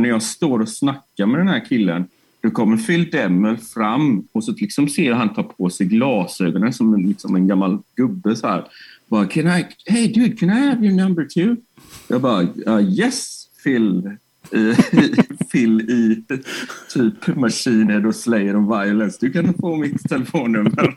Och när jag står och snackar med den här killen, då kommer Phil Demmel fram och så liksom ser jag han ta på sig glasögonen som en, liksom en gammal gubbe så här. Bara, can I, hey dude, can I have your number two? Jag bara, uh, yes Phil. Phil i typ Machine och Slayer och Violence. Du kan få mitt telefonnummer.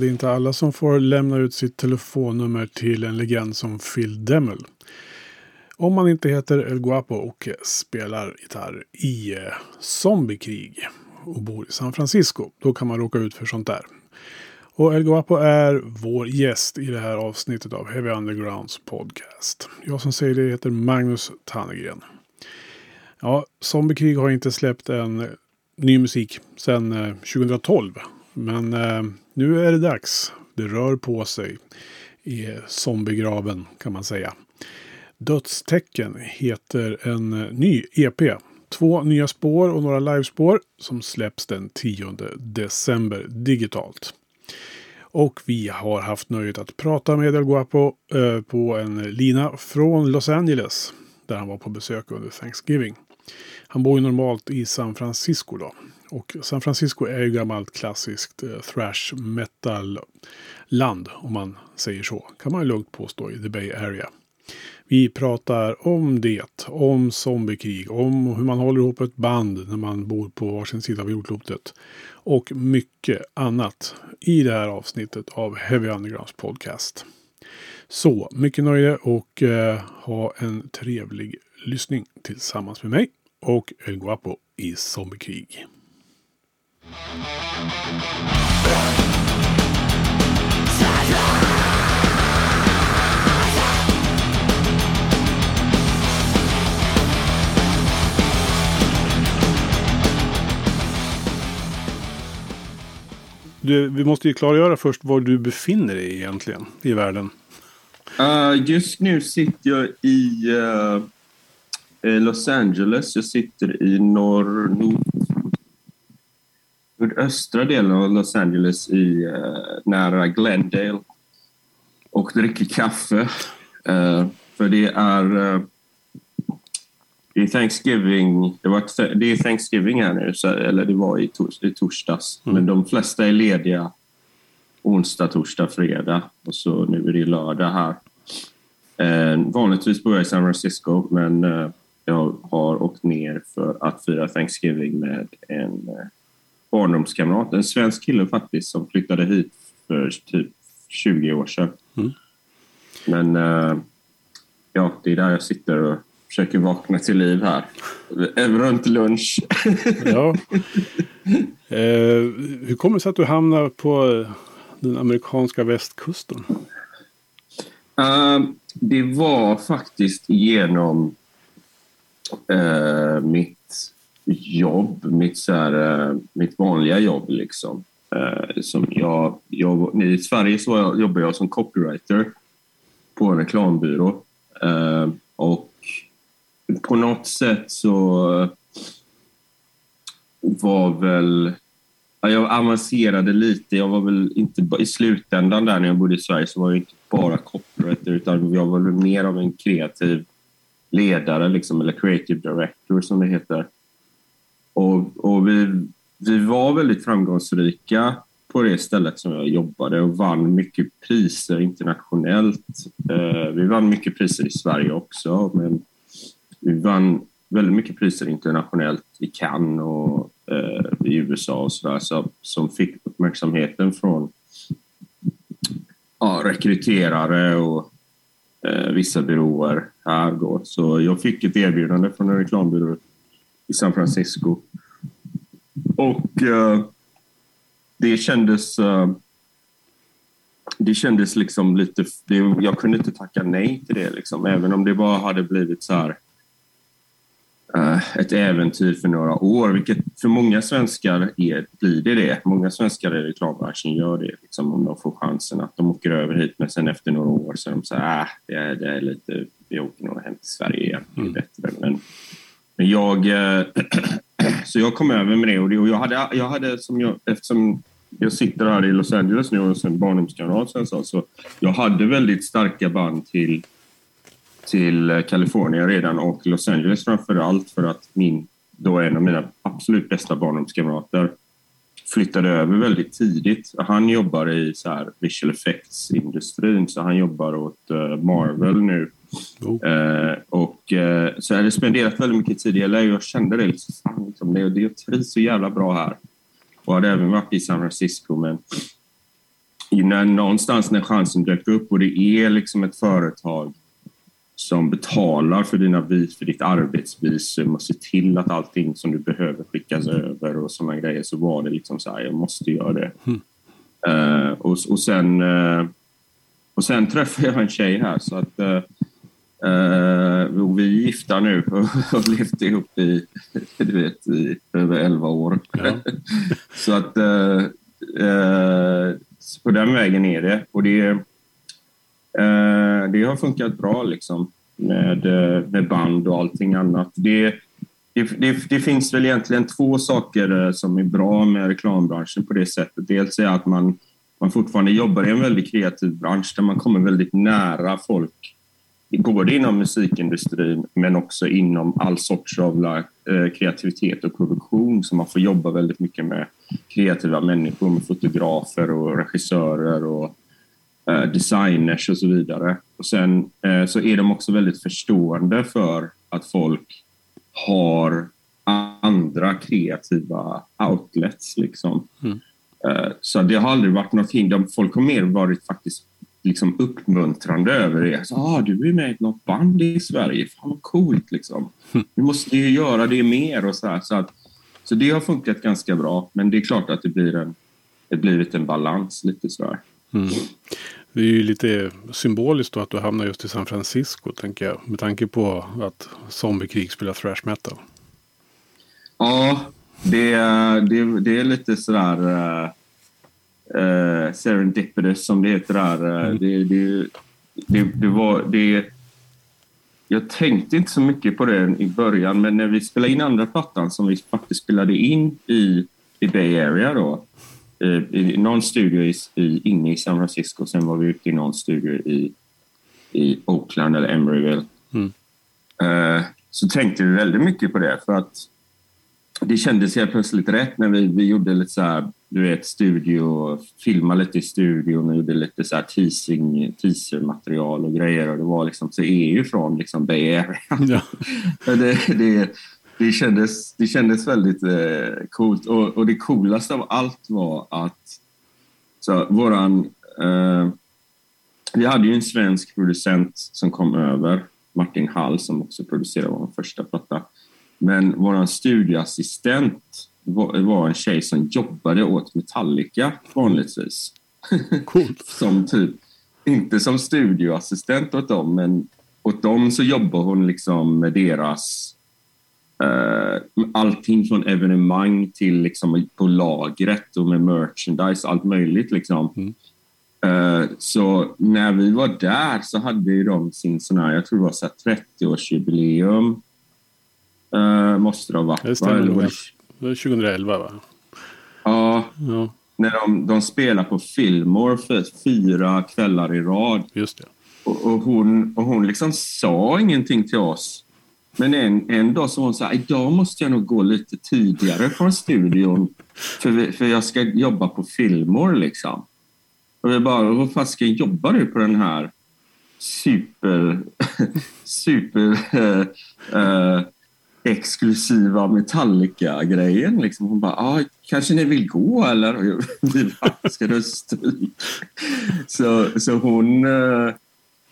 Det är inte alla som får lämna ut sitt telefonnummer till en legend som Phil Demmel. Om man inte heter El Guapo och spelar gitarr i eh, zombiekrig och bor i San Francisco, då kan man råka ut för sånt där. Och El Guapo är vår gäst i det här avsnittet av Heavy Undergrounds podcast. Jag som säger det heter Magnus Tannegren. Ja, Zombiekrig har inte släppt en ny musik sedan eh, 2012. Men eh, nu är det dags. Det rör på sig i zombiegraven kan man säga. Dödstecken heter en eh, ny EP. Två nya spår och några livespår som släpps den 10 december digitalt. Och vi har haft nöjet att prata med El Guapo eh, på en lina från Los Angeles. Där han var på besök under Thanksgiving. Han bor ju normalt i San Francisco då. Och San Francisco är ju gammalt klassiskt eh, thrash metal land om man säger så. Kan man lugnt påstå i The Bay Area. Vi pratar om det, om zombiekrig, om hur man håller ihop ett band när man bor på varsin sida av jordklotet. Och mycket annat i det här avsnittet av Heavy Undergrounds podcast. Så mycket nöje och eh, ha en trevlig lyssning tillsammans med mig och El Guapo i Zombiekrig. Du, vi måste ju klargöra först var du befinner dig egentligen i världen. Uh, just nu sitter jag i uh, Los Angeles. Jag sitter i norr, nord, nordöstra delen av Los Angeles i, uh, nära Glendale och dricker kaffe. för det är det är Thanksgiving, det, var, det är Thanksgiving här nu, så, eller det var i, tors, i torsdags. Mm. Men de flesta är lediga onsdag, torsdag, fredag och så nu är det lördag här. Eh, vanligtvis bor jag i San Francisco men eh, jag har åkt ner för att fira Thanksgiving med en eh, barndomskamrat, en svensk kille faktiskt som flyttade hit för typ 20 år sedan. Mm. Men eh, ja, det är där jag sitter och försöker vakna till liv här. Runt lunch. ja. Eh, hur kommer det sig att du hamnar på den amerikanska västkusten? Uh, det var faktiskt genom uh, mitt jobb, mitt, så här, eh, mitt vanliga jobb. Liksom. Eh, som jag, jag, I Sverige så jobbar jag som copywriter på en reklambyrå. Eh, och på något sätt så var väl... jag avancerade lite. Jag var väl inte I slutändan där när jag bodde i Sverige så var jag inte bara copywriter utan jag var väl mer av en kreativ ledare, liksom, eller creative director som det heter. Och, och vi, vi var väldigt framgångsrika på det stället som jag jobbade och vann mycket priser internationellt. Eh, vi vann mycket priser i Sverige också, men vi vann väldigt mycket priser internationellt i Cannes och eh, i USA och sådär så, som fick uppmärksamheten från ja, rekryterare och eh, vissa byråer här då. Så jag fick ett erbjudande från en reklambyrå i San Francisco. Och eh, det kändes eh, det kändes liksom lite... Det, jag kunde inte tacka nej till det, liksom, även om det bara hade blivit så här uh, ett äventyr för några år, vilket för många svenskar är, blir det det. Många svenskar i reklambranschen gör det, liksom, om de får chansen att de åker över hit, men sen efter några år så är de så här, äh, det, är, det är lite, vi åker nog hem till Sverige igen, det är mm. bättre. Men, men jag, uh, så jag kom över med det och, det, och jag, hade, jag hade, som jag, eftersom jag sitter här i Los Angeles nu och sen barndomskamrat sen så, så jag hade väldigt starka band till till Kalifornien redan och Los Angeles framför allt för att min, då en av mina absolut bästa barndomskamrater flyttade över väldigt tidigt. Han jobbar i så här visual effects-industrin, så han jobbar åt eh, Marvel nu. Uh, och, uh, så jag hade spenderat väldigt mycket tid i LA och jag kände det. Liksom, liksom, det, det jag trivs så jävla bra här. Och hade även varit i San Francisco, men när, någonstans när chansen dök upp och det är liksom ett företag som betalar för, dina, för ditt arbetsvisum och ser till att allting som du behöver skickas över och sådana grejer så var det liksom så här, jag måste göra det. Mm. Uh, och, och, sen, uh, och sen träffade jag en tjej här så att uh, vi är gifta nu och har levt ihop i, du vet, i över elva år. Ja. så att så på den vägen är det. Och det det har funkat bra liksom med, med band och allting annat. Det, det, det, det, finns väl egentligen två saker som är bra med reklambranschen på det sättet. Dels är att man, man fortfarande jobbar i en väldigt kreativ bransch där man kommer väldigt nära folk både inom musikindustrin men också inom all sorts av kreativitet och produktion. Så man får jobba väldigt mycket med kreativa människor, med fotografer och regissörer och Eh, designers och så vidare. Och sen eh, så är de också väldigt förstående för att folk har andra kreativa outlets. Liksom. Mm. Eh, så det har aldrig varit något hinder. Folk har mer varit faktiskt liksom uppmuntrande över det. Så, ah, du är med i något band i Sverige, fan vad coolt liksom. Du måste ju göra det mer och så här. Så, att, så det har funkat ganska bra, men det är klart att det blir en, det blivit en balans lite sådär. Mm. Det är ju lite symboliskt då att du hamnar just i San Francisco, tänker jag. Med tanke på att Zombiekrig spelar thrash metal. Ja, det, det, det är lite sådär uh, serendipitous som det heter där. Mm. Det, det, det, det, var... Det, jag tänkte inte så mycket på det i början, men när vi spelade in andra plattan som vi faktiskt spelade in i, i Bay Area då, i någon studio i, i, inne i San Francisco. Sen var vi ute i någon studio i, i Oakland eller Emeryville. Mm. Uh, så tänkte vi väldigt mycket på det för att det kändes helt plötsligt rätt när vi, vi gjorde lite så du vet, studio, filmade lite i studion och gjorde lite så här teasing, teasermaterial och grejer och det var liksom, så är ju från liksom Bay Area. Ja. det, det, det, kändes, det kändes väldigt eh, coolt. Och, och, det coolaste av allt var att så, våran... Eh, vi hade ju en svensk producent som kom över, Martin Hall, som också producerade vår första platta. Men vår studioassistent var, var en tjej som jobbade åt Metallica vanligtvis. Coolt. som typ, inte som studioassistent åt dem, men åt dem så jobbar hon liksom med deras Uh, allting från evenemang till liksom på lagret och med merchandise, allt möjligt. Liksom. Mm. Uh, så när vi var där så hade ju de sin sån här, jag tror det var 30-årsjubileum. Uh, eh, måste det ha varit. Det stämmer. Det var 2011 va? Ja. ja. När de, de spelar på Fillmore för fyra kvällar i rad. Just det. Och, och, hon, och hon liksom sa ingenting till oss. Men en, en dag sa hon så här, idag måste jag nog gå lite tidigare från studion för, för jag ska jobba på Fillmore liksom. Och vi bara, vad fan ska jobba du på den här super, super äh, exklusiva Metallica-grejen. Liksom. Hon bara, ah, kanske ni vill gå eller? Och vi bara, ska du stryk? Så, så hon, äh,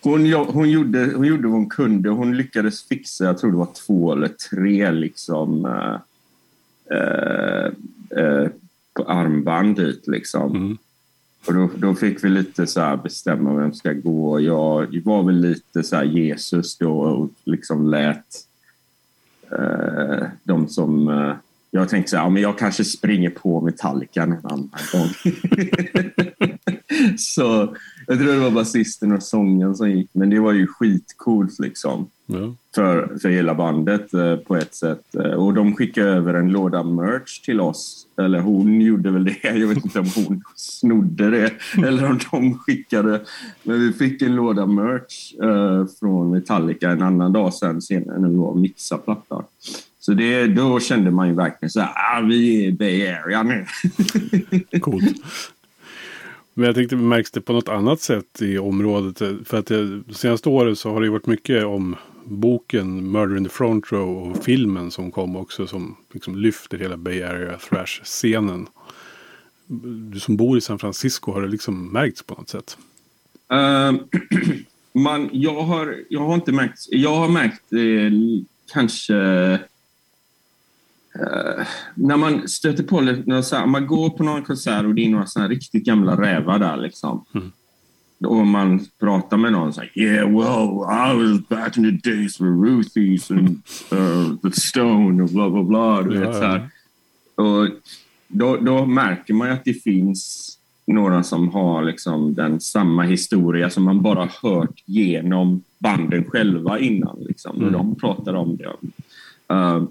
hon, hon, gjorde, hon gjorde vad hon kunde. Hon lyckades fixa, jag tror det var två eller tre liksom, äh, äh, armband dit. Liksom. Mm. Och då, då, fick vi lite så bestämma vem ska gå. Jag, jag var väl lite så Jesus då och liksom lät eh, de som... Eh, jag tänkte så här, ja, men jag kanske springer på Metallica någon annan gång. så jag tror det var basisten och sången som gick, men det var ju skitcoolt liksom. Ja. För, för hela bandet eh, på ett sätt. Eh, och de skickade över en låda merch till oss. Eller hon gjorde väl det. Jag vet inte om hon snodde det eller om de skickade. Men vi fick en låda merch eh, från Metallica en annan dag sen senare när vi var och mixade plattan. Så det, då kände man ju verkligen så här, ah, vi är i Bay Area nu. Coolt. Men jag tänkte, märks det på något annat sätt i området? För att det, de senaste åren så har det varit mycket om boken Murder in the Front Row och filmen som kom också som liksom lyfter hela Bay Area Thrash-scenen. Du som bor i San Francisco, har det liksom märkts på något sätt? Uh, man, jag, har, jag har inte märkt... Jag har märkt eh, kanske Uh, när man stöter på lite, här, man går på någon konsert och det är några såna riktigt gamla rävar där liksom. Mm. Och man pratar med någon så här, yeah well I was back in the days with Ruthies and uh, the Stone och bla bla bla. Du vet, så här. Och då, då märker man ju att det finns några som har liksom den samma historia som man bara hört genom banden själva innan. Liksom, mm. de pratar om det. Uh,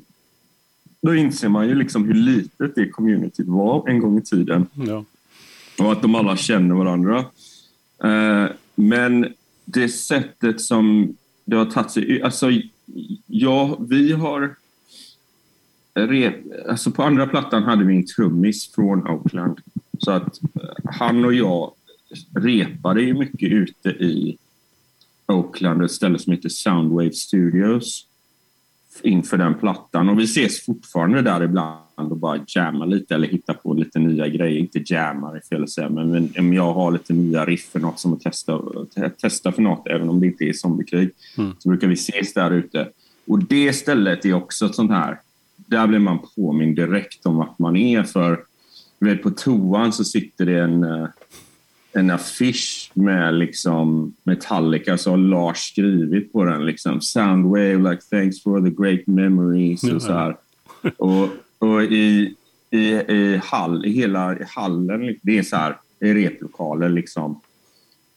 då inser man ju liksom hur litet det communityt var en gång i tiden. Ja. Och att de alla känner varandra. Uh, men det sättet som det har tagit sig... Alltså, ja, vi har... Alltså på andra plattan hade vi en trummis från Oakland. Så att eh, han och jag repade ju mycket ute i Oakland, ett ställe som heter Soundwave Studios inför den plattan. Och vi ses fortfarande där ibland och bara jammar lite eller hittar på lite nya grejer. Inte jammar är fel att säga, men om jag har lite nya riff för något som att testa, testa för något, även om det inte är zombiekrig, mm. så brukar vi ses där ute. Och det stället är också ett sånt här, där blir man påmind direkt om vart man är. För vet, på toan så sitter det en, eh, en affisch med liksom Metallica, så har Lars skrivit på den. Liksom, Soundwave, like thanks for the great memories. Och, så här. och, och i, i, i, hall, i hela hallen, det är så här, är replokaler liksom.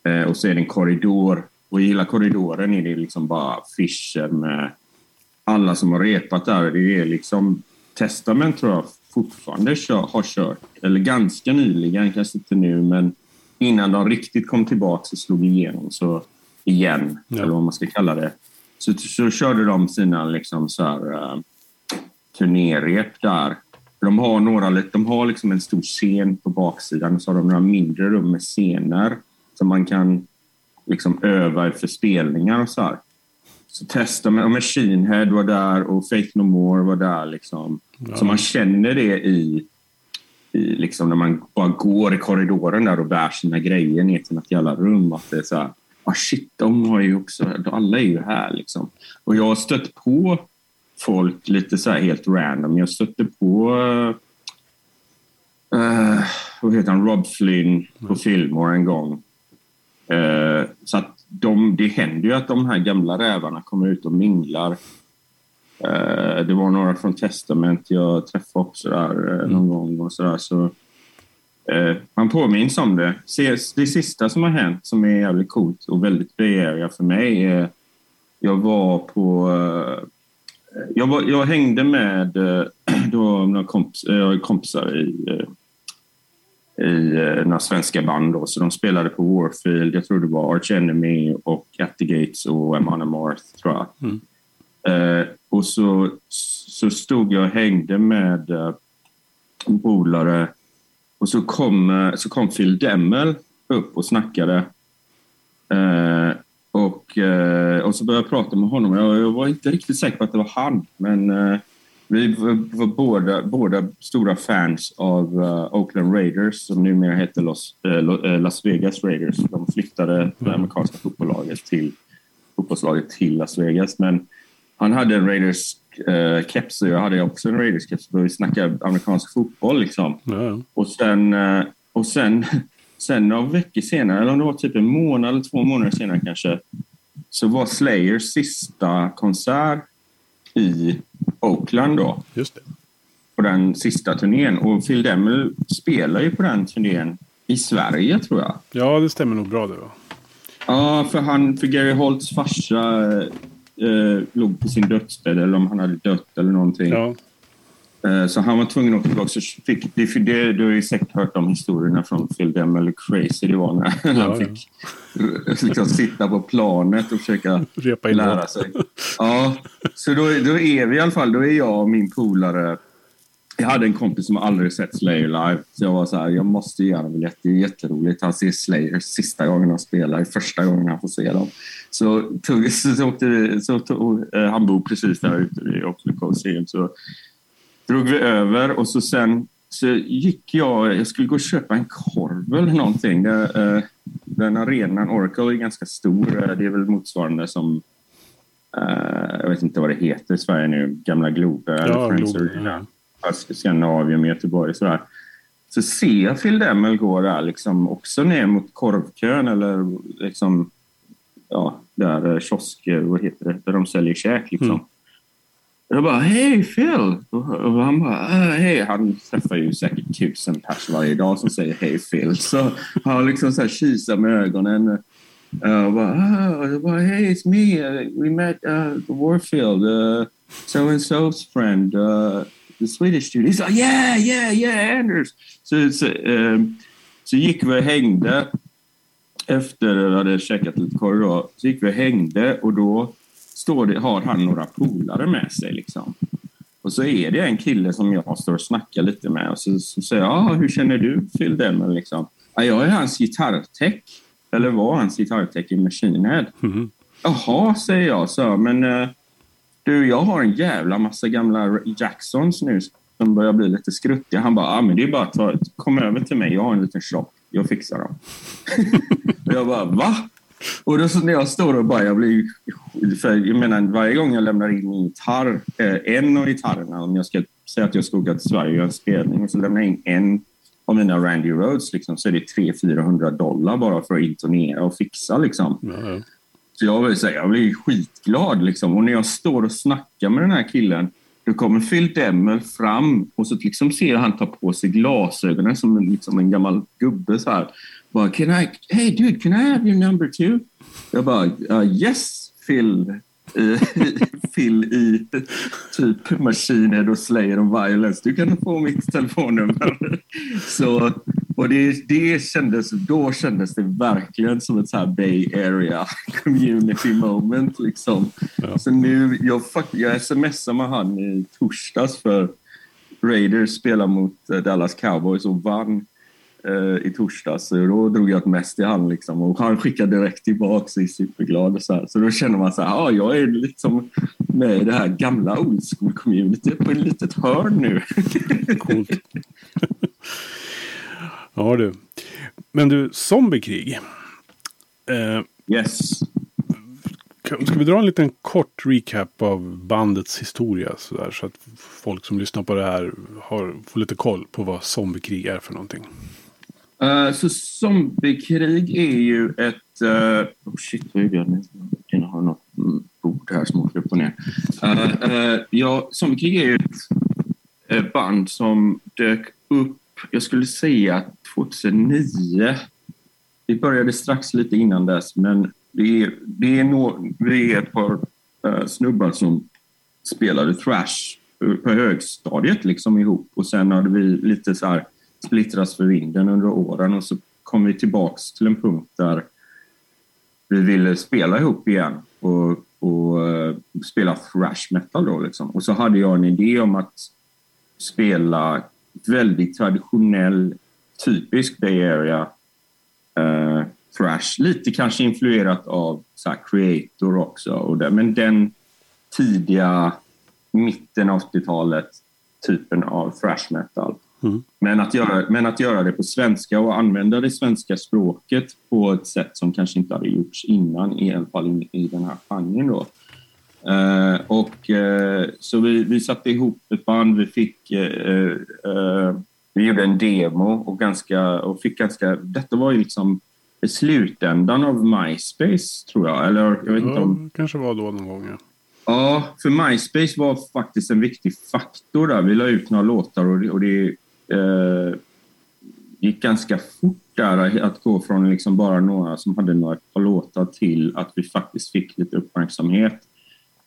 Eh, och så är det en korridor. Och i hela korridoren är det liksom bara affischer med alla som har repat där. Det är liksom Testament tror jag fortfarande kör, har kört, eller ganska nyligen, kanske inte nu, men innan de riktigt kom tillbaka och slog igenom så igen, ja. eller vad man ska kalla det, så, så körde de sina liksom så här, uh, turnérep där. De har, några, de har liksom en stor scen på baksidan och så har de några mindre rum med scener som man kan liksom öva för spelningar och så här. Så testa med Machine Head var där och Faith No More var där. Liksom. Ja. Så man känner det i, i liksom när man bara går i korridoren där och bär sina grejer ner till något jävla rum. Att det är så här, ah shit, de har ju också, alla är ju här liksom. Och jag har stött på folk lite så här helt random. Jag stötte på uh, vad heter han, Rob Flynn på mm. Fillmore en gång. Uh, så att de, det händer ju att de här gamla rävarna kommer ut och minglar. Eh, det var några från Testament jag träffade också där eh, någon mm. gång. och så, där, så eh, Man påminns om det. Det sista som har hänt som är jävligt coolt och väldigt Bay för mig är jag var på... Jag, var, jag hängde med då, några kompis, kompisar i i några svenska band. Då. Så de spelade på Warfield, jag tror det var Arch Enemy och At the Gates och Amanda Marth, tror jag. Mm. Eh, och så, så stod jag och hängde med eh, en polare och så kom, eh, så kom Phil Demmel upp och snackade. Eh, och, eh, och så började jag prata med honom. Jag, jag, var inte riktigt säker på att det var han, men eh, vi var båda, båda stora fans av uh, Oakland Raiders som numera heter Los, Las Vegas Raiders. De flyttade det amerikanska fotbollslaget till, fotbollslaget till Las Vegas. Men han hade en Raiders uh, keps och jag hade också en Raiders keps. Vi snackade amerikansk fotboll liksom. Mm. Och sen, uh, och sen, sen några veckor senare, eller om det var typ en månad eller två månader senare kanske, så var Slayers sista konsert i Oakland då. Just det. På den sista turnén. Och Phil Demmel spelar ju på den turnén i Sverige tror jag. Ja, det stämmer nog bra det va? Ja, för, han, för Gary Holts farsa eh, låg på sin dödsbädd eller om han hade dött eller någonting. Ja. Eh, så han var tvungen att åka tillbaka. Så fick, det, för det, du har ju säkert hört de historierna från Phil Demmel, hur crazy det var när Ja, han fick liksom, sitta på planet och försöka Repa in lära sig. Ja, så då, då är vi i alla fall, då är jag och min polare jag hade en kompis som aldrig sett Slayer live. Så jag var så här, jag måste ge honom biljett. Det är jätteroligt. Han ser Slayer sista gången han spelar, första gången han får se dem. Så, tog, så, så åkte så tog, eh, han bor precis där ute vid Oxford Coliseum. Så drog vi över och så sen så gick jag, jag skulle gå och köpa en korv eller någonting. Det, eh, den arenan, Oracle, är ganska stor. Eh, Det är väl motsvarande som, eh, jag vet inte vad det heter i Sverige nu, gamla Globen Ja, Globen, Skandinavien, Göteborg sådär. Så ser jag Phil Demmel gå där liksom också ner mot korvkön eller liksom, ja, där eh, kiosk, eh, vad heter det, där de säljer käk liksom. Mm. Jag bara, hej Phil! Och och han bara, "Ah, hej. Han träffar ju säkert tusen pers varje dag som säger hej Phil. Så han liksom så här kisar med ögonen. Och bara, ah, jag bara, hey, it's me. We met uh, Warfield, uh, so and so's friend, uh, the Swedish dude. He's like, yeah, yeah, yeah, Anders. Så, så, ehm, så gick vi och hängde efter vi hade käkat lite korv då, så gick vi och hängde och då står det, har han några polare med sig. Liksom. Och så är det en kille som jag står och snackar lite med och så, så säger jag, ah, hur känner du Phil Demmel? Liksom? Ja, jag är hans gitarrtech, eller var hans gitarrtech i Machine Head. Mhm. Jaha, säger jag, så, men eh, du, jag har en jävla massa gamla Jacksons nu som börjar bli lite skruttiga. Han bara, ah, men det är bara att ta, kom över till mig, jag har en liten shop, jag fixar dem. och jag bara, va? Och då så när jag står och bara, jag blir för jag menar varje gång jag lämnar in min gitarr, eh, en av gitarrerna, om jag ska säga att jag ska åka till Sverige och göra en spelning och så lämnar jag in en av mina Randy Rhodes liksom, så är det 300-400 dollar bara för att intonera och fixa liksom. Mm. Så jag vill säga, jag blir skitglad liksom. Och när jag står och snackar med den här killen, då kommer Phil Demmel fram och så liksom ser jag han ta på sig glasögonen som en, liksom en gammal gubbe så här. Bara, can I, hey dude, can I have your number too? Jag bara, uh, yes Phil. Phil i typ Machine och Slayer och Violence. Du kan få mitt telefonnummer. Så, och det, det kändes, då kändes det verkligen som ett så här Bay Area community moment. Liksom. Ja. Så nu, jag, jag smsade med han i torsdags för Raiders spelar mot eh, Dallas Cowboys och vann eh, i torsdags. Så då drog jag ett mest till han liksom, och han skickade direkt tillbaka sig superglad. Och så, här. så då känner man så här, ah, jag är liksom med i det här gamla old school communityt på ett litet hörn nu. Coolt. ja du. Men du, zombiekrig. Eh, yes. ska vi dra en liten kort recap av bandets historia så, där, så att folk som lyssnar på det här har, får lite koll på vad zombiekrig är för någonting. Eh, så zombiekrig är ju ett... eh, oh shit, vad gjorde jag? Jag har något bord här som åker upp och ner. Uh, uh, ja, zombiekrig är ju ett band som dök upp, jag skulle säga 2009. Vi började strax lite innan dess, men det är, det är, no, det är ett par uh, snubbar som spelade thrash på högstadiet liksom ihop och sen hade vi lite så här splittras för vinden under åren och så kom vi tillbaks till en punkt där vi ville spela ihop igen och, och uh, spela thrash metal då liksom. Och så hade jag en idé om att spela väldigt traditionell, typisk Bay Area eh, thrash. Lite kanske influerat av så här, Creator också. Och det, men den tidiga mitten av 80-talet typen av thrash metal. Mm. Men, att göra, men att göra det på svenska och använda det svenska språket på ett sätt som kanske inte hade gjorts innan, i alla fall i, i den här genren. Då. Eh, och, eh, så vi, vi satte ihop ett band, vi fick eh, vi gjorde en demo och, ganska, och fick ganska... Detta var ju liksom i slutändan av MySpace, tror jag. Eller jag vet inte om... Ja, kanske var då någon gång. Ja. Ja, för MySpace var faktiskt en viktig faktor där. Vi la ut några låtar och det, och det gick ganska fort där att gå från liksom bara några som hade några par låtar till att vi faktiskt fick lite uppmärksamhet.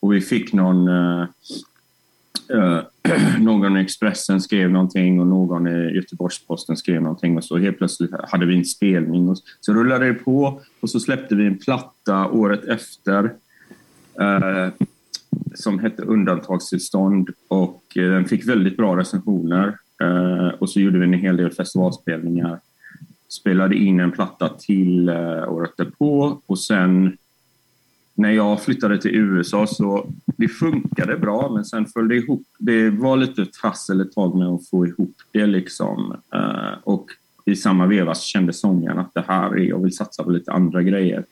Och vi fick någon... Eh, eh, någon i Expressen skrev någonting och någon i Göteborgs-Posten skrev någonting och så helt plötsligt hade vi en spelning. Och så rullade det på och så släppte vi en platta året efter eh, som hette Undantagstillstånd och eh, den fick väldigt bra recensioner. Eh, och så gjorde vi en hel del festivalspelningar. Spelade in en platta till eh, året därpå och sen när jag flyttade till USA så det funkade bra men sen föll det ihop. Det var lite trassel ett tag med att få ihop det liksom. Eh, och i samma veva kände sångaren att det här är, jag vill satsa på lite andra grejer.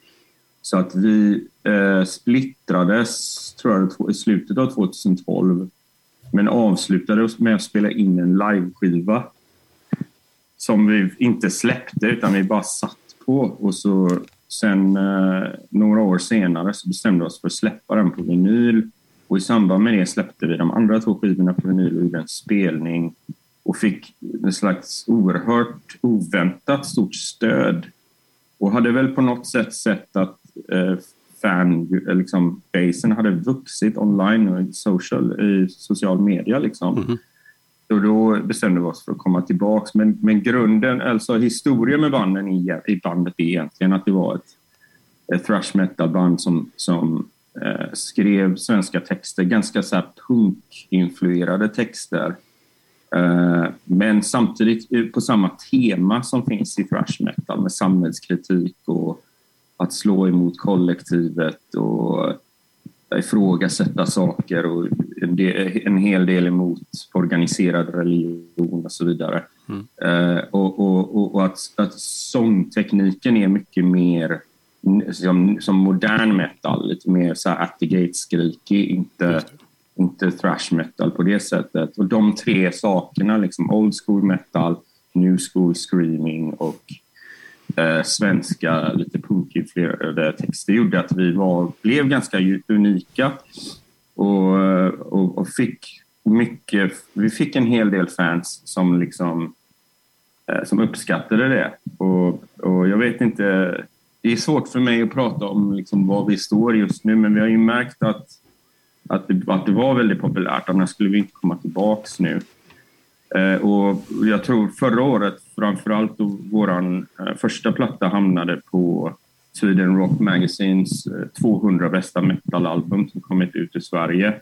Så att vi eh, splittrades, tror jag, i slutet av 2012. Men avslutade med att spela in en liveskiva. Som vi inte släppte, utan vi bara satt på. Och så sen eh, några år senare så bestämde vi oss för att släppa den på vinyl. Och i samband med det släppte vi de andra två skivorna på vinyl och gjorde en spelning och fick en slags oerhört oväntat stort stöd. Och hade väl på något sätt sett att eh, fan, eh, liksom, basen hade vuxit online och i social, i social media. Liksom. Mm. Och då bestämde vi oss för att komma tillbaka. Men, men grunden, alltså historien med banden i, i bandet är egentligen att det var ett, ett thrash metal-band som, som eh, skrev svenska texter, ganska så punk-influerade texter. Eh, men samtidigt eh, på samma tema som finns i thrash metal med samhällskritik och att slå emot kollektivet och ifrågasätta saker och en, hel del emot organiserad religion och så vidare. Mm. Uh, och, och, och att, att sångtekniken är mycket mer som, som modern metal, lite mer så här at the gate-skrikig, inte, inte thrash metal på det sättet. Och de tre sakerna, liksom old school metal, new school screaming och eh, svenska, lite punkinfluerade eh, texter gjorde att vi var, blev ganska unika och, eh, och, och, fick mycket, vi fick en hel del fans som liksom eh, som uppskattade det. Och, och jag vet inte, det är svårt för mig att prata om liksom var vi står just nu men vi har ju märkt att, att, det, att det var väldigt populärt, annars skulle vi inte komma tillbaks nu. Eh, och jag tror förra året, framförallt då vår eh, första platta hamnade på Sweden Rock Magazines 200 eh, bästa metalalbum som kommit ut i Sverige.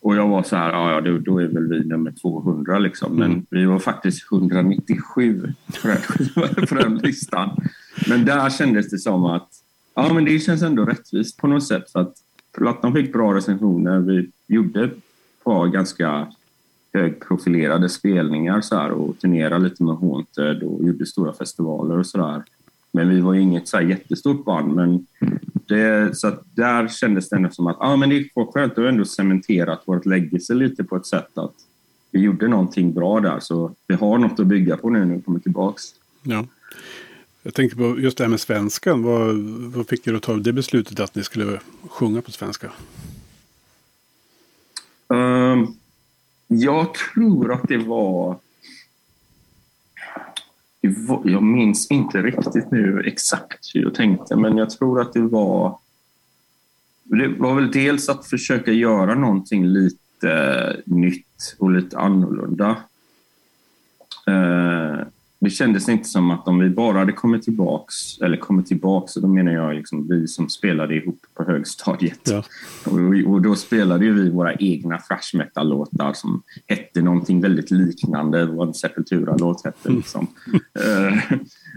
Och jag var så här, ja, då, då är väl vi nummer 200 liksom. Men mm. vi var faktiskt 197 på den, på den listan. Men där kändes det som att, ja men det känns ändå rättvist på något sätt. För att plattan fick bra recensioner. Vi gjorde ett par ganska högprofilerade spelningar så här, och turnerade lite med Haunted och gjorde stora festivaler och sådär. Men vi var inget så här jättestort band. Men det, så där kändes det ändå som att ah, men det är skönt att ändå cementerat vårt legacy lite på ett sätt att vi gjorde någonting bra där. Så vi har något att bygga på nu när vi kommer tillbaks. Ja. Jag tänker på just det här med svenskan. Vad, vad fick er att ta det beslutet att ni skulle sjunga på svenska? Um, jag tror att det var... Jag minns inte riktigt nu exakt hur jag tänkte, men jag tror att det var... Det var väl dels att försöka göra någonting lite nytt och lite annorlunda. Eh, det kändes inte som att om vi bara hade kommit tillbaks, eller kommit tillbaks, och då menar jag liksom vi som spelade ihop på högstadiet. Ja. Och, och, då spelade vi våra egna thrash metal-låtar som hette någonting väldigt liknande vad en Sepultura-låt hette. Liksom. Mm.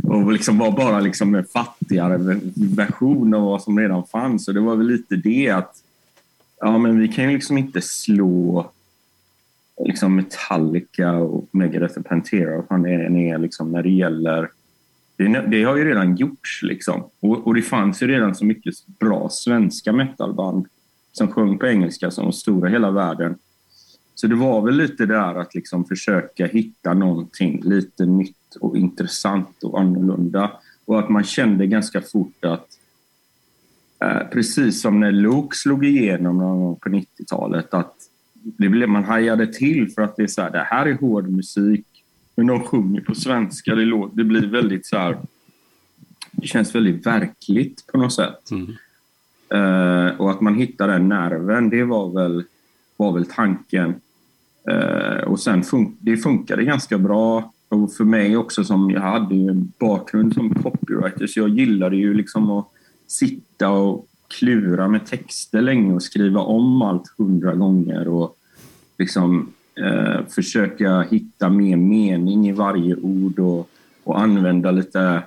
och liksom var bara liksom en fattigare version av vad som redan fanns. Och det var väl lite det att ja, men vi kan ju liksom inte slå liksom Metallica och Megadeth och Pantera och fan är, är liksom när det gäller det, det, har ju redan gjorts liksom. Och, och, det fanns ju redan så mycket bra svenska metalband som sjöng på engelska som var stora i hela världen. Så det var väl lite där att liksom försöka hitta någonting lite nytt och intressant och annorlunda. Och att man kände ganska fort att eh, precis som när Luke slog igenom någon gång på 90-talet, att det blev, man hajade till för att det är så här, det här är hård musik, men de sjunger på svenska. Det, låter, det blir väldigt så här, det känns väldigt verkligt på något sätt. Mm. Eh, och att man hittar den nerven, det var väl, var väl tanken. Eh, och sen fun det funkade ganska bra. Och för mig också, som jag hade ju en bakgrund som copywriter, så jag gillade ju liksom att sitta och klura med texter länge och skriva om allt hundra gånger och liksom eh, försöka hitta mer mening i varje ord och, och använda lite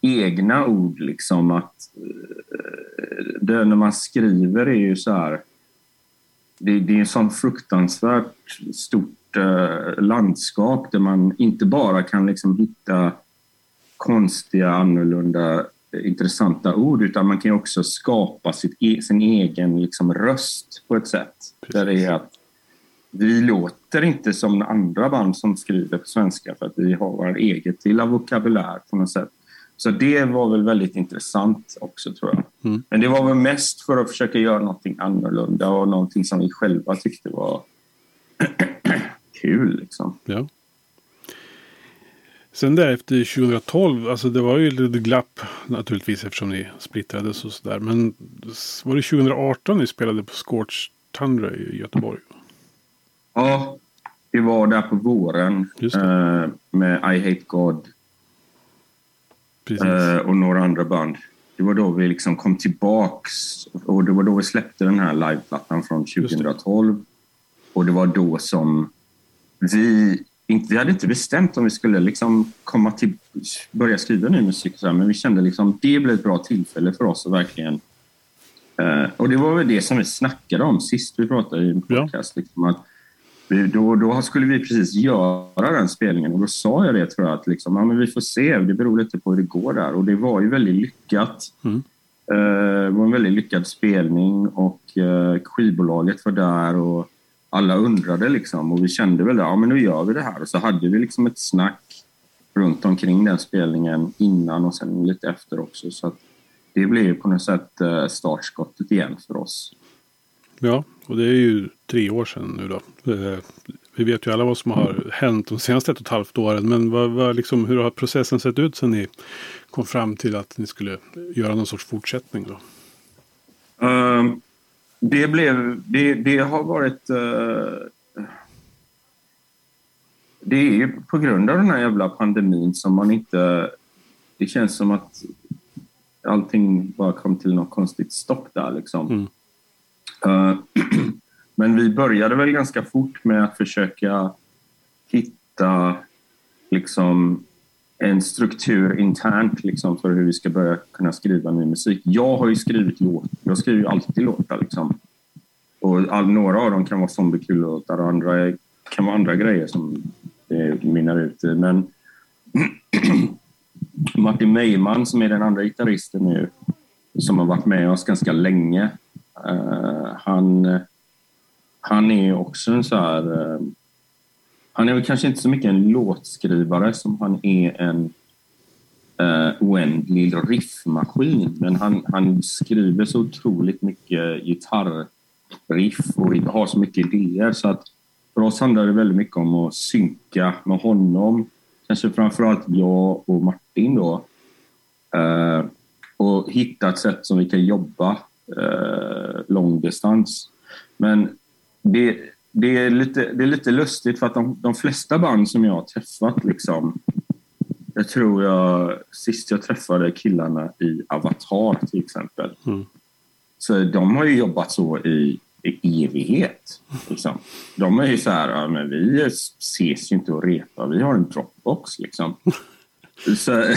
egna ord. Liksom att eh, det, när man skriver är ju så här... Det, det är en sån fruktansvärt stort eh, landskap där man inte bara kan liksom hitta konstiga, annorlunda, intressanta ord utan man kan också skapa sitt, e, sin egen liksom, röst på ett sätt. Precis. Där det är att vi låter inte som andra band som skriver på svenska för att vi har vår eget lilla vokabulär på något sätt. Så det var väl väldigt intressant också tror jag. Mm. Men det var väl mest för att försöka göra någonting annorlunda och någonting som vi själva tyckte var kul. Liksom. Ja. Sen därefter 2012, alltså det var ju lite glapp naturligtvis eftersom ni splittrades och sådär. Men var det 2018 ni spelade på Scorch Tundra i Göteborg? Ja, det var där på våren eh, med I Hate God eh, och några andra band. Det var då vi liksom kom tillbaks och det var då vi släppte den här liveplattan från 2012. Och det var då som vi inte, vi hade inte bestämt om vi skulle liksom komma till, börja skriva ny musik, så här, men vi kände liksom det blev ett bra tillfälle för oss att verkligen... Eh, och det var väl det som vi snackade om sist vi pratade i en podcast. Ja. Liksom, att då, då skulle vi precis göra den spelningen och då sa jag det tror jag att liksom, ja, men vi får se, det beror lite på hur det går där. Och det var ju väldigt lyckat. Mm. Eh, det var en väldigt lyckad spelning och eh, skivbolaget var där och alla undrade liksom och vi kände väl ja men nu gör vi det här. Och så hade vi liksom ett snack runt omkring den spelningen innan och sen lite efter också. Så det blev på något sätt eh, startskottet igen för oss. Ja, och det är ju tre år sedan nu då. Eh, vi vet ju alla vad som har hänt de senaste ett och ett halvt åren. Men vad, vad liksom, hur har processen sett ut sen ni kom fram till att ni skulle göra någon sorts fortsättning? Då? Um, det, blev, det, det har varit... Uh, det är på grund av den här jävla pandemin som man inte... Det känns som att allting bara kom till något konstigt stopp där. Liksom. Mm. Eh, men vi började väl ganska fort med att försöka hitta liksom, en struktur internt liksom, för hur vi ska börja kunna skriva ny musik. Jag har ju skrivit låtar. Jag skriver ju alltid låtar. Liksom. Och all, några av dem kan vara zombiekul-låtar och andra kan vara andra grejer som det mynnar ut i. Men Martin Meiman som är den andra gitarristen nu som har varit med oss ganska länge. Eh, han, han är också en så här... Eh, han är väl kanske inte så mycket en låtskrivare som han är en uh, oändlig riffmaskin. Men han, han skriver så otroligt mycket gitarrriff och har så mycket idéer. Så att för oss handlar det väldigt mycket om att synka med honom. Kanske framförallt jag och Martin då. Uh, och hitta ett sätt som vi kan jobba uh, långdistans. Men det, det, är lite, det är lite lustigt för att de, de flesta band som jag har träffat liksom, jag tror jag sist jag träffade killarna i Avatar till exempel. Mm. Så de har ju jobbat så i, i evighet. Liksom. De är ju så här, ja, men vi ses ju inte och repar, vi har en Dropbox liksom. Så,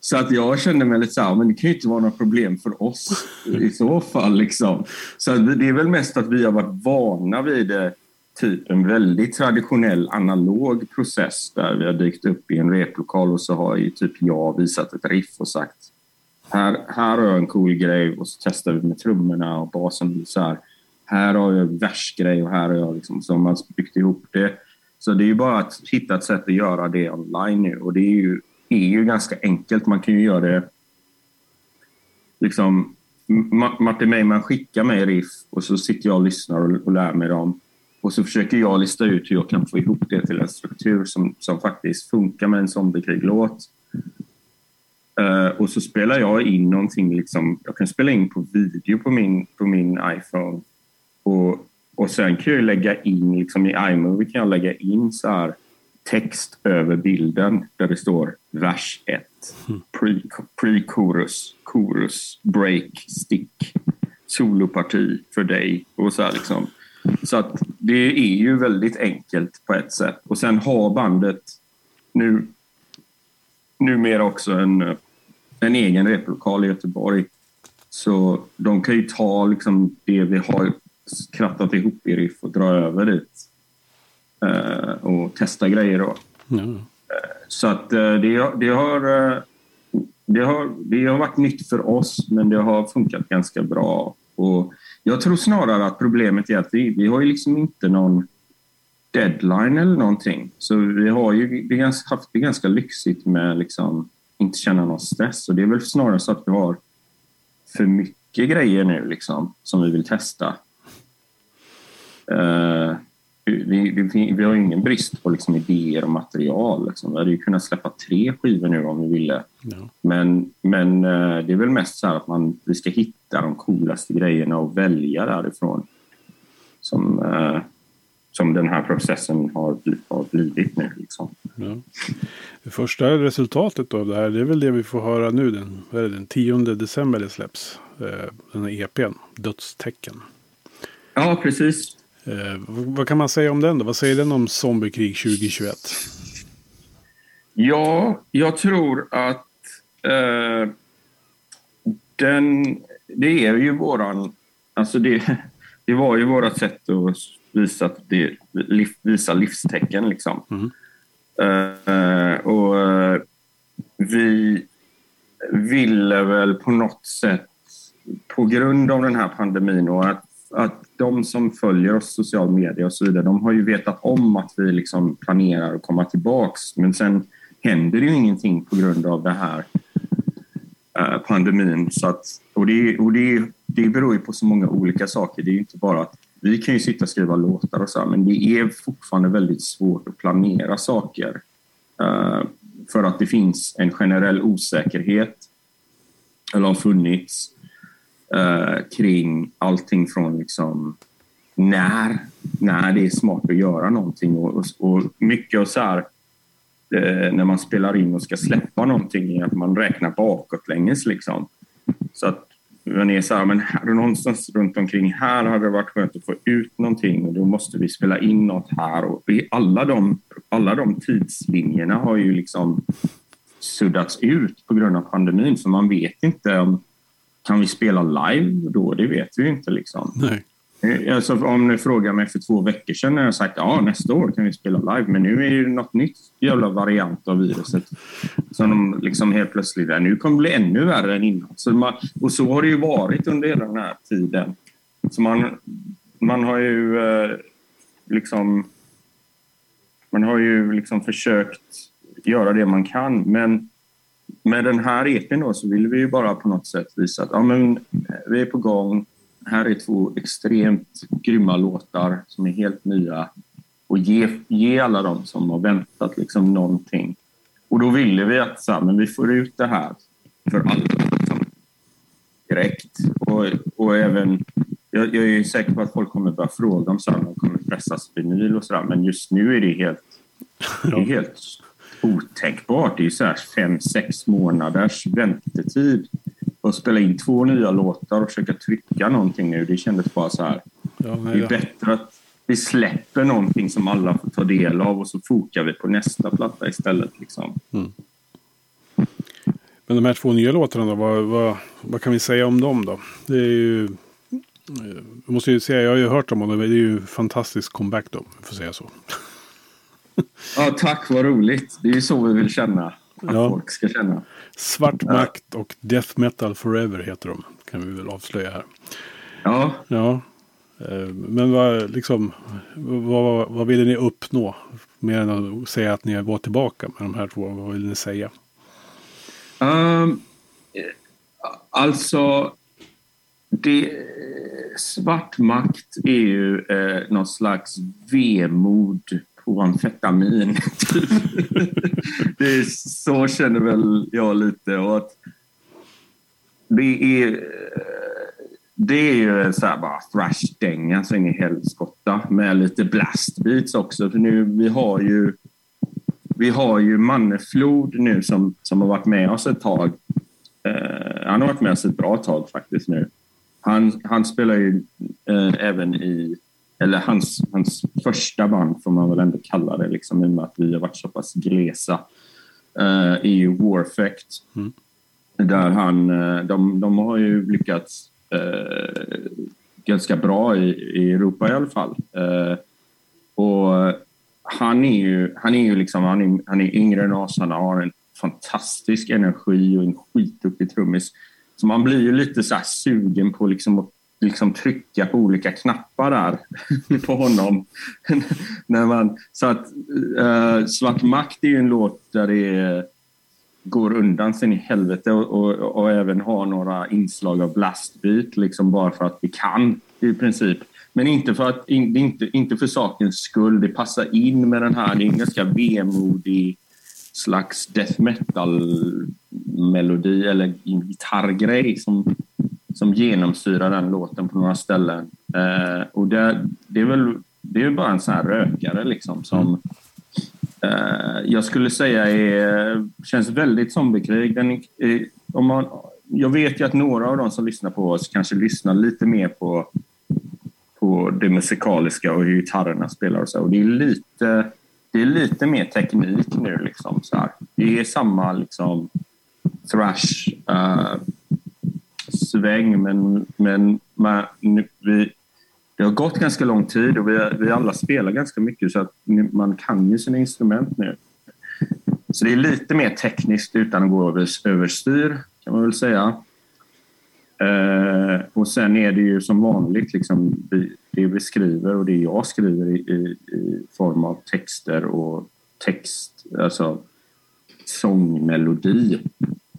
så, att jag kände mig lite så här, men det kan ju inte vara något problem för oss i så fall. Liksom. Så det är väl mest att vi har varit vana vid typ en väldigt traditionell analog process där vi har dykt upp i en replokal och så har ju typ jag visat ett riff och sagt här, här har jag en cool grej och så testar vi med trummorna och basen så här. Här har jag en versgrej och här har jag liksom, så man byggt ihop det. Så det är ju bara att hitta ett sätt att göra det online nu och det är ju är ju ganska enkelt. Man kan ju göra det... Liksom, Martin Meiman skickar mig riff och så sitter jag och lyssnar och, och lär mig dem. Och så försöker jag lista ut hur jag kan få ihop det till en struktur som, som faktiskt funkar med en zombiekrig-låt. Uh, och så spelar jag in någonting, liksom, jag kan spela in på video på min, på min iPhone. Och, och sen kan jag lägga in, liksom i iMovie kan jag lägga in så här text över bilden där det står vers 1, mm. pre-chorus, chorus, break, stick, soloparti för dig och så här liksom. Så att det är ju väldigt enkelt på ett sätt. Och sen har bandet nu numera också en, en egen replokal i Göteborg. Så de kan ju ta liksom det vi har krattat ihop i riff och dra över dit. Uh, och testa grejer då. Mm. Så att det, det, har, det, har, det har varit nytt för oss, men det har funkat ganska bra. Och jag tror snarare att problemet är att vi, vi har ju liksom inte någon deadline eller någonting. Så vi har ju det ganska, haft det ganska lyxigt med liksom inte känna någon stress. Och det är väl snarare så att vi har för mycket grejer nu liksom som vi vill testa. Uh, vi, vi, vi, har ingen brist på liksom idéer och material. Liksom. Vi hade ju kunnat släppa tre skivor nu om vi ville. Ja. Men, men uh, det är väl mest så att man, vi ska hitta de coolaste grejerna och välja därifrån. Som, uh, som den här processen har, har blivit nu. Liksom. Ja. Det första resultatet av det här, det är väl det vi får höra nu. Den, vad är det, den 10 december det släpps. Den här EPn, Dödstecken. Ja, precis. Eh, vad kan man säga om den då? Vad säger den om Zombiekrig 2021? Ja, jag tror att eh, den... Det är ju våran... Alltså det, det var ju vårt sätt att visa, det, visa livstecken liksom. Mm. Eh, och eh, vi ville väl på något sätt på grund av den här pandemin och att, att de som följer oss social media och så vidare, de har ju vetat om att vi liksom planerar att komma tillbaks. Men sen händer det ju ingenting på grund av det här eh, pandemin. Så att, och det, och det, det beror ju på så många olika saker. Det är ju inte bara att vi kan ju sitta och skriva låtar och så, men det är fortfarande väldigt svårt att planera saker. Eh, för att det finns en generell osäkerhet, eller har funnits, eh, kring allting från liksom när, när det är smart att göra någonting och, och, och mycket och så här, eh, när man spelar in och ska släppa någonting är att man räknar bakotlänges liksom. Så att man är så här, men här, någonstans runt omkring här hade det varit skönt att få ut någonting och då måste vi spela in något här och alla de, alla de tidslinjerna har ju liksom suddats ut på grund av pandemin så man vet inte om kan vi spela live då? Det vet vi inte. Liksom. Nej. Eh, alltså, om ni frågar mig för två veckor sedan har jag sagt ja nästa år kan vi spela live. Men nu är det något nytt jävla variant av viruset. Som de liksom helt plötsligt är. Nu kommer det bli ännu värre än innan. Så man, och så har det ju varit under hela den här tiden. Så man, man har ju eh, liksom man har ju liksom försökt göra det man kan. Men med den här EPn då så vill vi ju bara på något sätt visa att ja, men, vi är på gång. Här är två extremt grymma låtar som är helt nya och ge, ge alla dem som har väntat liksom någonting. Och då ville vi att så här, men vi får ut det här för alla liksom, direkt. Och, och även, jag, jag, är säker på att folk kommer börja fråga om så här, de kommer pressas vinyl och sådär, men just nu är det helt, det är helt otänkbart. Det är så här fem, sex månaders väntetid att spela in två nya låtar och försöka trycka någonting nu. Det kändes bara så här. Ja, nej, det är bättre att vi släpper någonting som alla får ta del av och så fokar vi på nästa platta istället. Liksom. Mm. Men de här två nya låtarna då, vad, vad, vad, kan vi säga om dem då? Det är ju... Jag måste ju säga, jag har ju hört dem och det är ju fantastisk comeback då, får säga så. Ja, tack, vad roligt. Det är ju så vi vill känna. Att ja. folk ska känna. Svart ja. makt och Death Metal Forever heter de. Kan vi väl avslöja här. Ja. Ja. Eh, men vad, liksom, vad, vad ville ni uppnå? Mer än att säga att ni var tillbaka med de här två. Vad vill ni säga? Um, alltså, det, svart makt är ju eh, någon slags vemod på amfetamin. Typ. det är, så känner väl jag lite. Och att det är det är ju så här bara thrash-dänga så in i helskotta med lite blastbeats också. För nu, vi har ju vi har ju Manneflod nu som, som har varit med oss ett tag. Eh, han har varit med oss ett bra tag faktiskt nu. Han, han spelar ju eh, även i, eller hans, hans första band får man väl ändå kalla det, liksom, i och med att vi har varit så pass glesa, eh, är ju Warfect. Mm. Där han, eh, de, de har ju lyckats eh, ganska bra i, i Europa i alla fall. Eh, och han är ju, han är ju liksom, han är, han är yngre än oss, han har en fantastisk energi och en skitduktig trummis. Så man blir ju lite så sugen på liksom att liksom trycka på olika knappar där på honom. När man, så att uh, Svart makt är ju en låt där det går undan sen i helvete och, och, och, även har några inslag av blastbeat liksom bara för att vi kan i princip. Men inte för, att, in, inte, inte för sakens skull. Det passar in med den här. Det är en ganska vemodig slags death metal-melodi eller gitarrgrej som, som genomsyrar den låten på några ställen. Eh, och det, det är väl det är bara en sån här rökare liksom som Eh, jag skulle säga är, känns väldigt zombiekrig. Den är, om man, jag vet ju att några av de som lyssnar på oss kanske lyssnar lite mer på, på det musikaliska och hur gitarrerna spelar och så. Och det är lite, det är lite mer teknik nu. Liksom, så här. Det är samma liksom, thrash uh, sväng men, men man, vi, det har gått ganska lång tid och vi, vi alla spelar ganska mycket så att man kan ju sina instrument nu. Så det är lite mer tekniskt utan att gå över, överstyr kan man väl säga. Eh, och sen är det ju som vanligt liksom, det vi skriver och det jag skriver i, i, i form av texter och text, alltså sångmelodi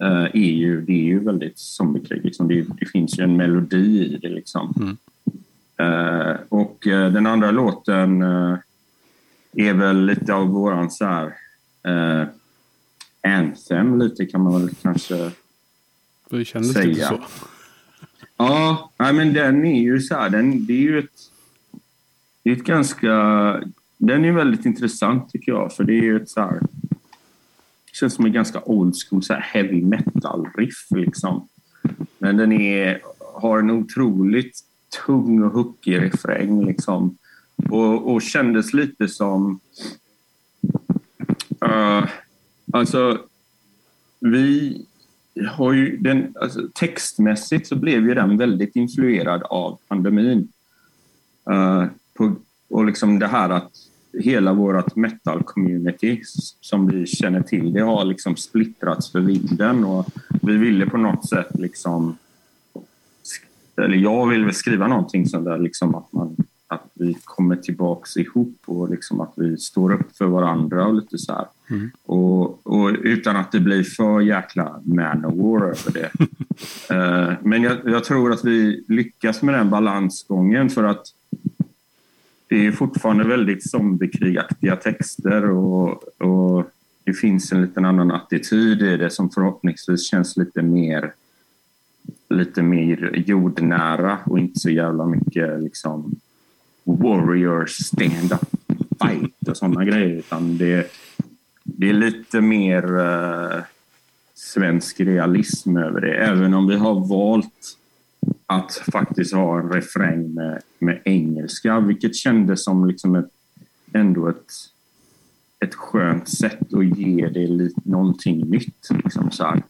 eh, är ju, det är ju väldigt zombiekrig. Liksom. Det, det, finns ju en melodi i det. Liksom. Mm. Eh, och eh, den andra låten eh, är väl lite av våran så här, eh, anthem lite kan man väl kanske det kändes säga. Lite så. Ja, men den är ju så här, den, det är ju ett, det är ett ganska, den är väldigt intressant tycker jag för det är ju ett så här, känns som en ganska old school så heavy metal riff liksom. Men den är, har en otroligt tung och hookig refräng. Liksom. Och, och kändes lite som... Uh, alltså, vi har ju den, alltså, textmässigt så blev ju den väldigt influerad av pandemin. Uh, på, och liksom det här att hela vårt metal-community som vi känner till, det har liksom splittrats för vinden och vi ville på något sätt liksom eller jag vill väl skriva någonting som där liksom att, man, att vi kommer tillbaks ihop och liksom att vi står upp för varandra och lite så mm. och, och, utan att det blir för jäkla Manowar över det. uh, men jag, jag, tror att vi lyckas med den balansgången för att det är fortfarande väldigt zombiekrigaktiga texter och, och det finns en liten annan attityd i det som förhoppningsvis känns lite mer lite mer jordnära och inte så jävla mycket liksom warrior stand-up fight och sådana grejer. Utan det, det är lite mer uh, svensk realism över det. Även om vi har valt att faktiskt ha en refräng med, med engelska, vilket kändes som liksom ett, ändå ett, ett skönt sätt att ge det lite, någonting nytt. Liksom så mm.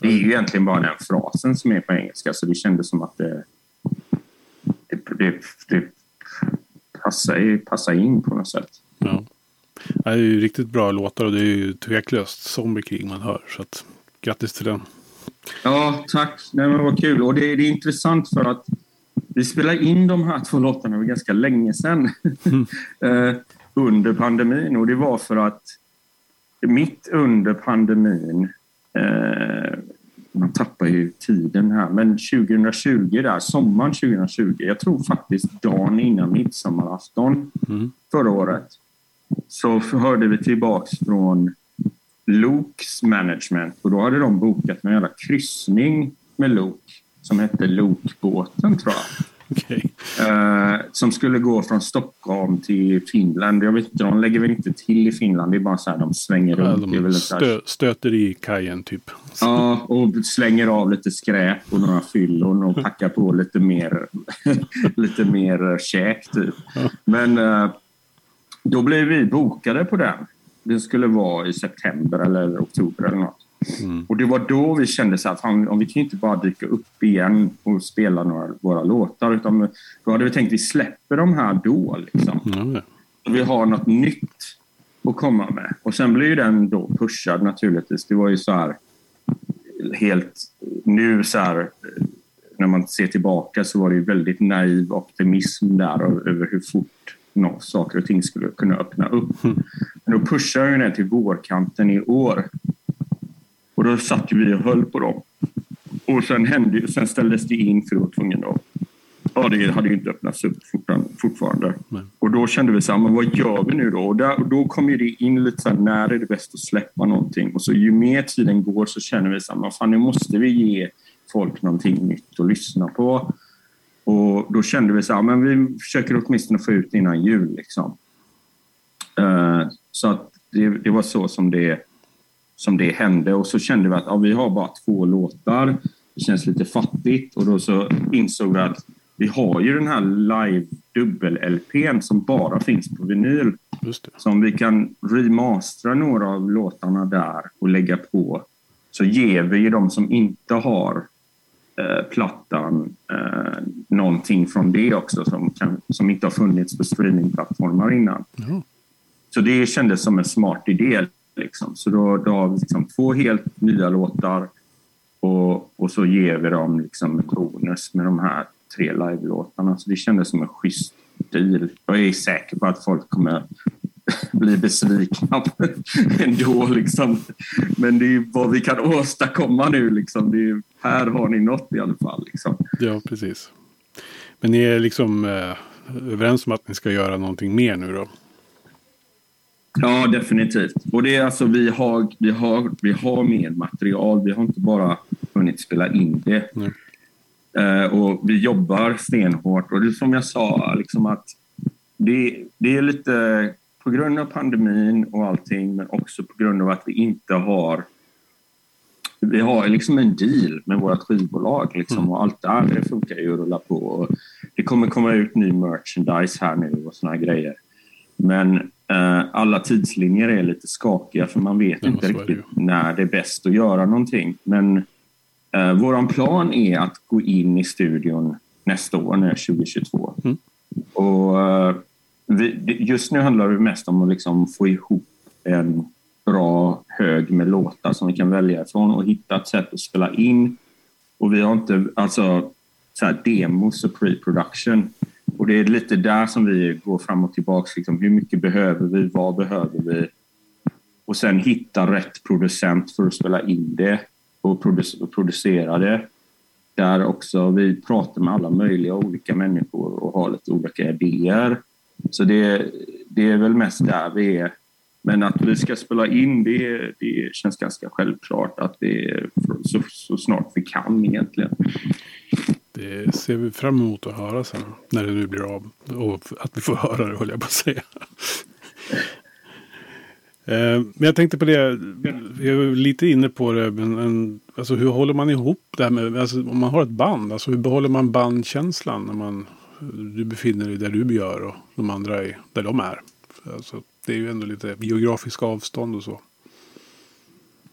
Det är ju egentligen bara den frasen som är på engelska så det kändes som att det, det, det, det passar, passar in på något sätt. Ja. Det är ju riktigt bra låtar och det är ju tveklöst zombiekrig man hör. Så att, grattis till den. Ja, tack. Nej, men vad kul. Och det, det är intressant för att vi spelade in de här två låtarna för ganska länge sedan. Mm. under pandemin. Och det var för att mitt under pandemin eh, man tappar ju tiden här. Men 2020 där, sommaren 2020, jag tror faktiskt dagen innan midsommarafton Mm. förra året, så hörde vi tillbaks från Lokes management och då hade de bokat en jävla kryssning med Lok som hette Lokbåten tror jag. Okej. Eh, som skulle gå från Stockholm till Finland. Jag vet inte, de lägger väl inte till i Finland. Det är bara så här de svänger Ja, runt. De stö, stöter i kajen typ. Ja, och slänger av lite skräp och några fyllon och packar på lite mer, lite mer käk typ. Men eh, då blev vi bokade på den. Det skulle vara i september eller oktober eller något. Mm. Och det var då vi kände så att fan, om vi kan inte bara dyka upp igen och spela några våra låtar. Utan då hade vi tänkt att vi släpper de här då. Liksom. Och vi har något nytt att komma med. Och sen blir ju den då pushad naturligtvis. Det var ju så här helt nu så här när man ser tillbaka så var det ju väldigt naiv optimism där över hur fort nå, saker och ting skulle kunna öppna upp. Men då pushade jag den till vårkanten i år. Och då satt vi och höll på dem. Och sen, hände, sen ställdes det in för vi var tvungna att Ja, det hade ju inte öppnats upp fortfarande. fortfarande. Nej. Och då kände vi så här, men vad gör vi nu då? Och, där, och då kom ju det in lite så här, när är det bäst att släppa någonting? Och så ju mer tiden går så känner vi så här, men fan nu måste vi ge folk någonting nytt att lyssna på. Och då kände vi så här, men vi försöker åtminstone få ut innan jul liksom. Eh, så att det, det var så som det, som det hände och så kände vi att ja, vi har bara två låtar. Det känns lite fattigt och då så insåg vi att vi har ju den här live dubbel-LPn som bara finns på vinyl. Just det. Så om vi kan remastera några av låtarna där och lägga på så ger vi ju de som inte har eh, plattan eh, någonting från det också som, kan, som inte har funnits på streamingplattformar innan. Ja. Så det kändes som en smart idé. Liksom. Så då, då har vi liksom två helt nya låtar och, och så ger vi dem liksom en bonus med de här tre live-låtarna. Så det kändes som en schysst deal. Jag är säker på att folk kommer bli besvikna ändå. Liksom. Men det är vad vi kan åstadkomma nu. Liksom. Det är, här har ni något i alla fall. Liksom. ja, precis. Men ni är liksom eh, överens om att ni ska göra någonting mer nu då? Ja, definitivt. Och det är alltså, vi har, vi, har, vi har mer material. Vi har inte bara hunnit spela in det. Eh, och vi jobbar stenhårt. Och det är som jag sa, liksom att det, det är lite på grund av pandemin och allting, men också på grund av att vi inte har vi har liksom en deal med våra skivbolag liksom, och allt där det funkar ju att rulla på. Och det kommer komma ut ny merchandise här nu och såna här grejer. Men eh, alla tidslinjer är lite skakiga för man vet Ja, inte det riktigt när det är bäst att göra någonting. Men eh, vår plan är att gå in i studion nästa år, nu 2022. Mm. Och, eh, just nu handlar det mest om att liksom få ihop en bra hög med låtar som vi kan välja ifrån och hitta ett sätt att spela in. Och vi har inte, alltså så här demos och pre-production. Och det är lite där som vi går fram och tillbaka. Liksom, hur mycket behöver vi? Vad behöver vi? Och sen hitta rätt producent för att spela in det och, och producera det. Där också vi pratar med alla möjliga olika människor och har lite olika idéer. Så det, det är väl mest där vi är. Men att vi ska spela in det, det känns ganska självklart att det är så, så snart vi kan egentligen. Det ser vi fram emot att höra sen. När det nu blir av. Och att vi får höra det höll jag på att säga. Eh, men jag tänkte på det. Vi är lite inne på det. Men en, alltså hur håller man ihop det här med. Alltså om man har ett band. Alltså hur behåller man bandkänslan. När man, du befinner dig där du gör. Och de andra är där de är. Alltså, det är ju ändå lite geografiska avstånd och så.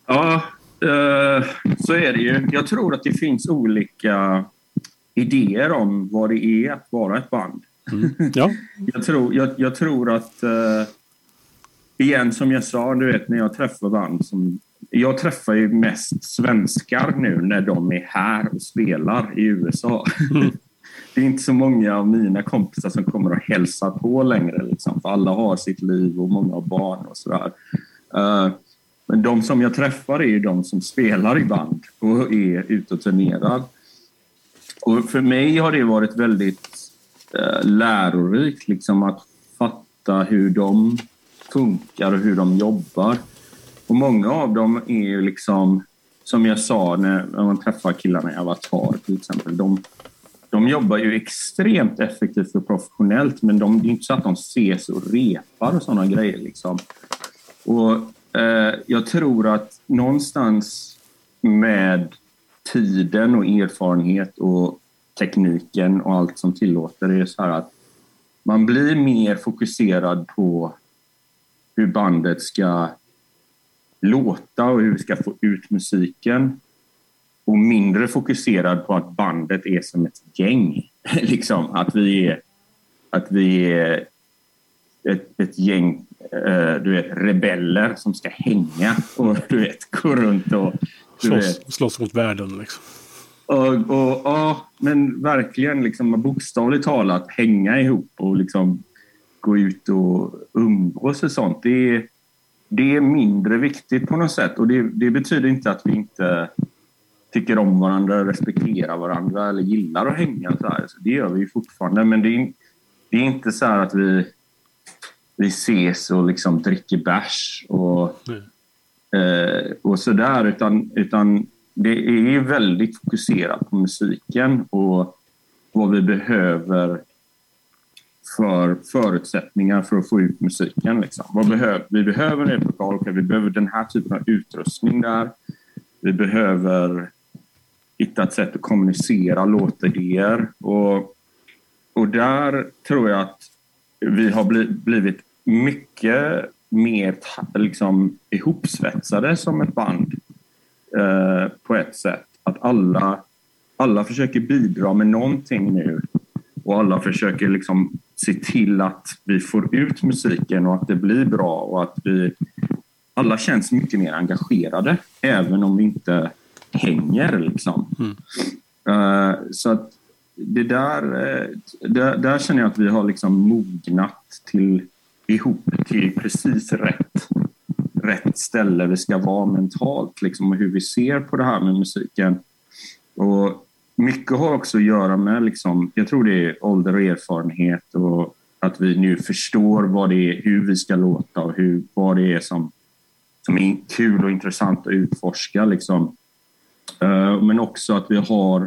Ja, eh, så är det ju. Jag tror att det finns olika idéer om vad det är att vara ett band. Ja, Jag tror, jag, jag tror att... eh, igen, som jag sa, du vet när jag träffar band som... Jag träffar ju mest svenskar nu när de är här och spelar i USA. Det är inte så många av mina kompisar som kommer och hälsar på längre. Liksom, för alla har sitt liv och många har barn och sådär. Uh, men de som jag träffar är ju de som spelar i band och är ute och turnerar. Och för mig har det varit väldigt uh, lärorikt liksom att fatta hur de funkar och hur de jobbar. Och många av dem är ju liksom, som jag sa när man träffar killarna i Avatar till exempel, de, de jobbar ju extremt effektivt och professionellt men de, det är inte så att de ses och repar och sådana grejer. Liksom. Och eh, Jag tror att någonstans med tiden och erfarenhet och tekniken och allt som tillåter det är så här att man blir mer fokuserad på hur bandet ska låta och hur vi ska få ut musiken och mindre fokuserad på att bandet är som ett gäng. liksom, att vi är, att vi är ett, ett gäng eh, du vet, rebeller som ska hänga och du vet, gå runt och... Du slåss, vet, slåss mot världen. Liksom. Och, och, ja, men verkligen liksom, bokstavligt talat hänga ihop och liksom gå ut och umgås och sånt. Det är, det är mindre viktigt på något sätt och det, det betyder inte att vi inte tycker om varandra, respekterar varandra eller gillar att hänga. Så här. Så det gör vi fortfarande, men det är, det är inte så att vi, vi ses och liksom dricker bärs och, mm. eh, och sådär, utan, utan det är väldigt fokuserat på musiken och vad vi behöver för förutsättningar för att få ut musiken. Liksom. Vad behöver, vi behöver en replikal, vi behöver den här typen av utrustning där. Vi behöver hitta ett sätt att kommunicera låtidéer. Och, och där tror jag att vi har blivit mycket mer liksom, ihopsvetsade som ett band eh, på ett sätt. Att alla, alla försöker bidra med någonting nu och alla försöker liksom se till att vi får ut musiken och att det blir bra och att vi alla känns mycket mer engagerade även om vi inte hänger. Liksom. Mm. Uh, så att det där, uh, där, där, känner jag att vi har liksom mognat till ihop till precis rätt, rätt ställe vi ska vara mentalt liksom, och hur vi ser på det här med musiken. Och mycket har också att göra med, liksom, jag tror det är ålder och erfarenhet och att vi nu förstår vad det är, hur vi ska låta och hur, vad det är som, som är kul och intressant att utforska. Liksom. Uh, men också att vi har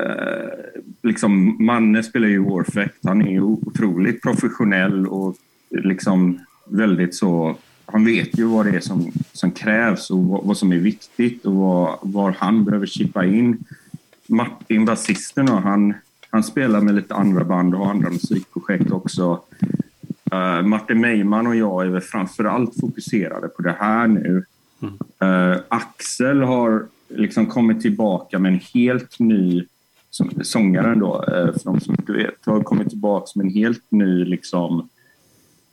uh, liksom, Manne spelar ju Warfect. Han är otroligt professionell och liksom väldigt så... Han vet ju vad det är som, som krävs och vad, vad som är viktigt och vad, var han behöver chippa in. Martin, basisten, han, han spelar med lite andra band och andra musikprojekt också. Uh, Martin Meiman och jag är väl framför allt fokuserade på det här nu. Mm. Uh, Axel har liksom kommit tillbaka med en helt ny som, sångaren då, eh, för de som inte vet, har kommit tillbaka med en helt ny liksom,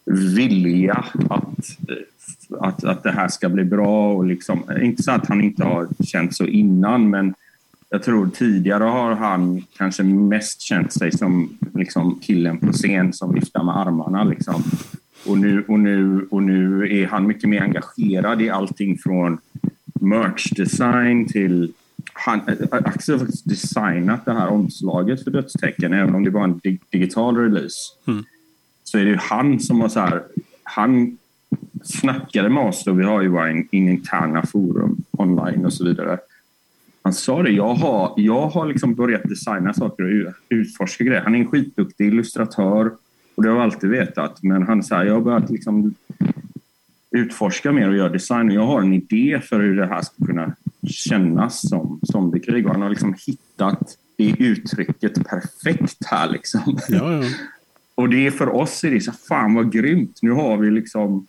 vilja att, eh, att, att det här ska bli bra. Och liksom, eh, inte så att han inte har känt så innan, men jag tror tidigare har han kanske mest känt sig som liksom killen på scen som viftar med armarna. Liksom. Och, nu, och, nu, och nu är han mycket mer engagerad i allting från merch-design till... Han, Axel har faktiskt designat det här omslaget för Dödstecken, även om det var en dig, digital release. Mm. Så är det han som har så här... Han snackade med oss, och vi har ju våra interna forum online och så vidare. Han sa det, jag har, jag har liksom börjat designa saker och utforska grejer. Han är en skitduktig illustratör och det har jag alltid vetat. Men han sa, jag har börjat liksom utforska mer och göra design. Och jag har en idé för hur det här ska kunna kännas som zombiekrig. Och han har liksom hittat det uttrycket perfekt här. Liksom. Ja, ja. och det är för oss är det så fan vad grymt. Nu har vi liksom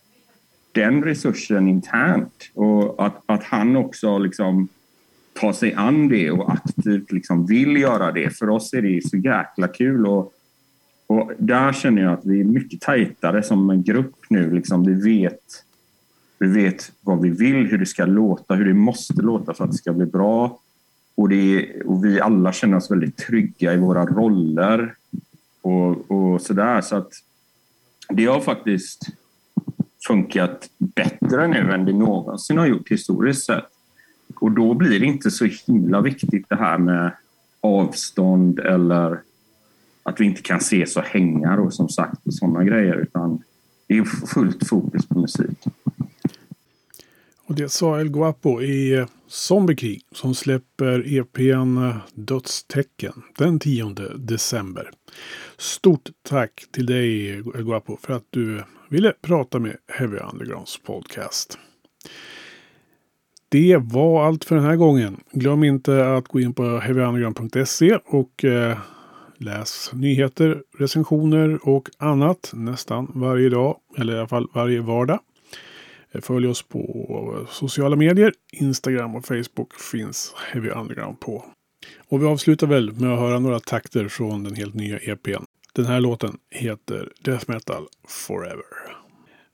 den resursen internt. Och att, att han också liksom ta sig an det och aktivt liksom vill göra det. För oss är det så jäkla kul. Och, och där känner jag att vi är mycket tajtare som en grupp nu. Liksom vi, vet, vi vet vad vi vill, hur det ska låta, hur det måste låta för att det ska bli bra. Och, det, och vi alla känner oss väldigt trygga i våra roller och, och sådär. Så att det har faktiskt funkat bättre nu än det någonsin har gjort historiskt sett. Och då blir det inte så himla viktigt det här med avstånd eller att vi inte kan ses och hänga och som sagt sådana grejer utan det är fullt fokus på musik. Och det sa El Guapo i eh, Zombiekrig som släpper EPn eh, Dödstecken den 10 december. Stort tack till dig El Guapo för att du ville prata med Heavy Undergrounds podcast. Det var allt för den här gången. Glöm inte att gå in på heavyunderground.se och eh, läs nyheter, recensioner och annat nästan varje dag, eller i alla fall varje vardag. Eh, följ oss på sociala medier. Instagram och Facebook finns Heavy Underground på. Och vi avslutar väl med att höra några takter från den helt nya EPn. Den här låten heter Death Metal Forever.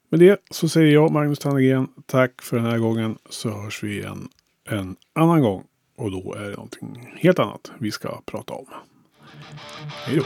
Med det så säger jag, Magnus Tannegren, tack för den här gången. Så hörs vi igen en annan gång. Och då är det någonting helt annat vi ska prata om. Hej då!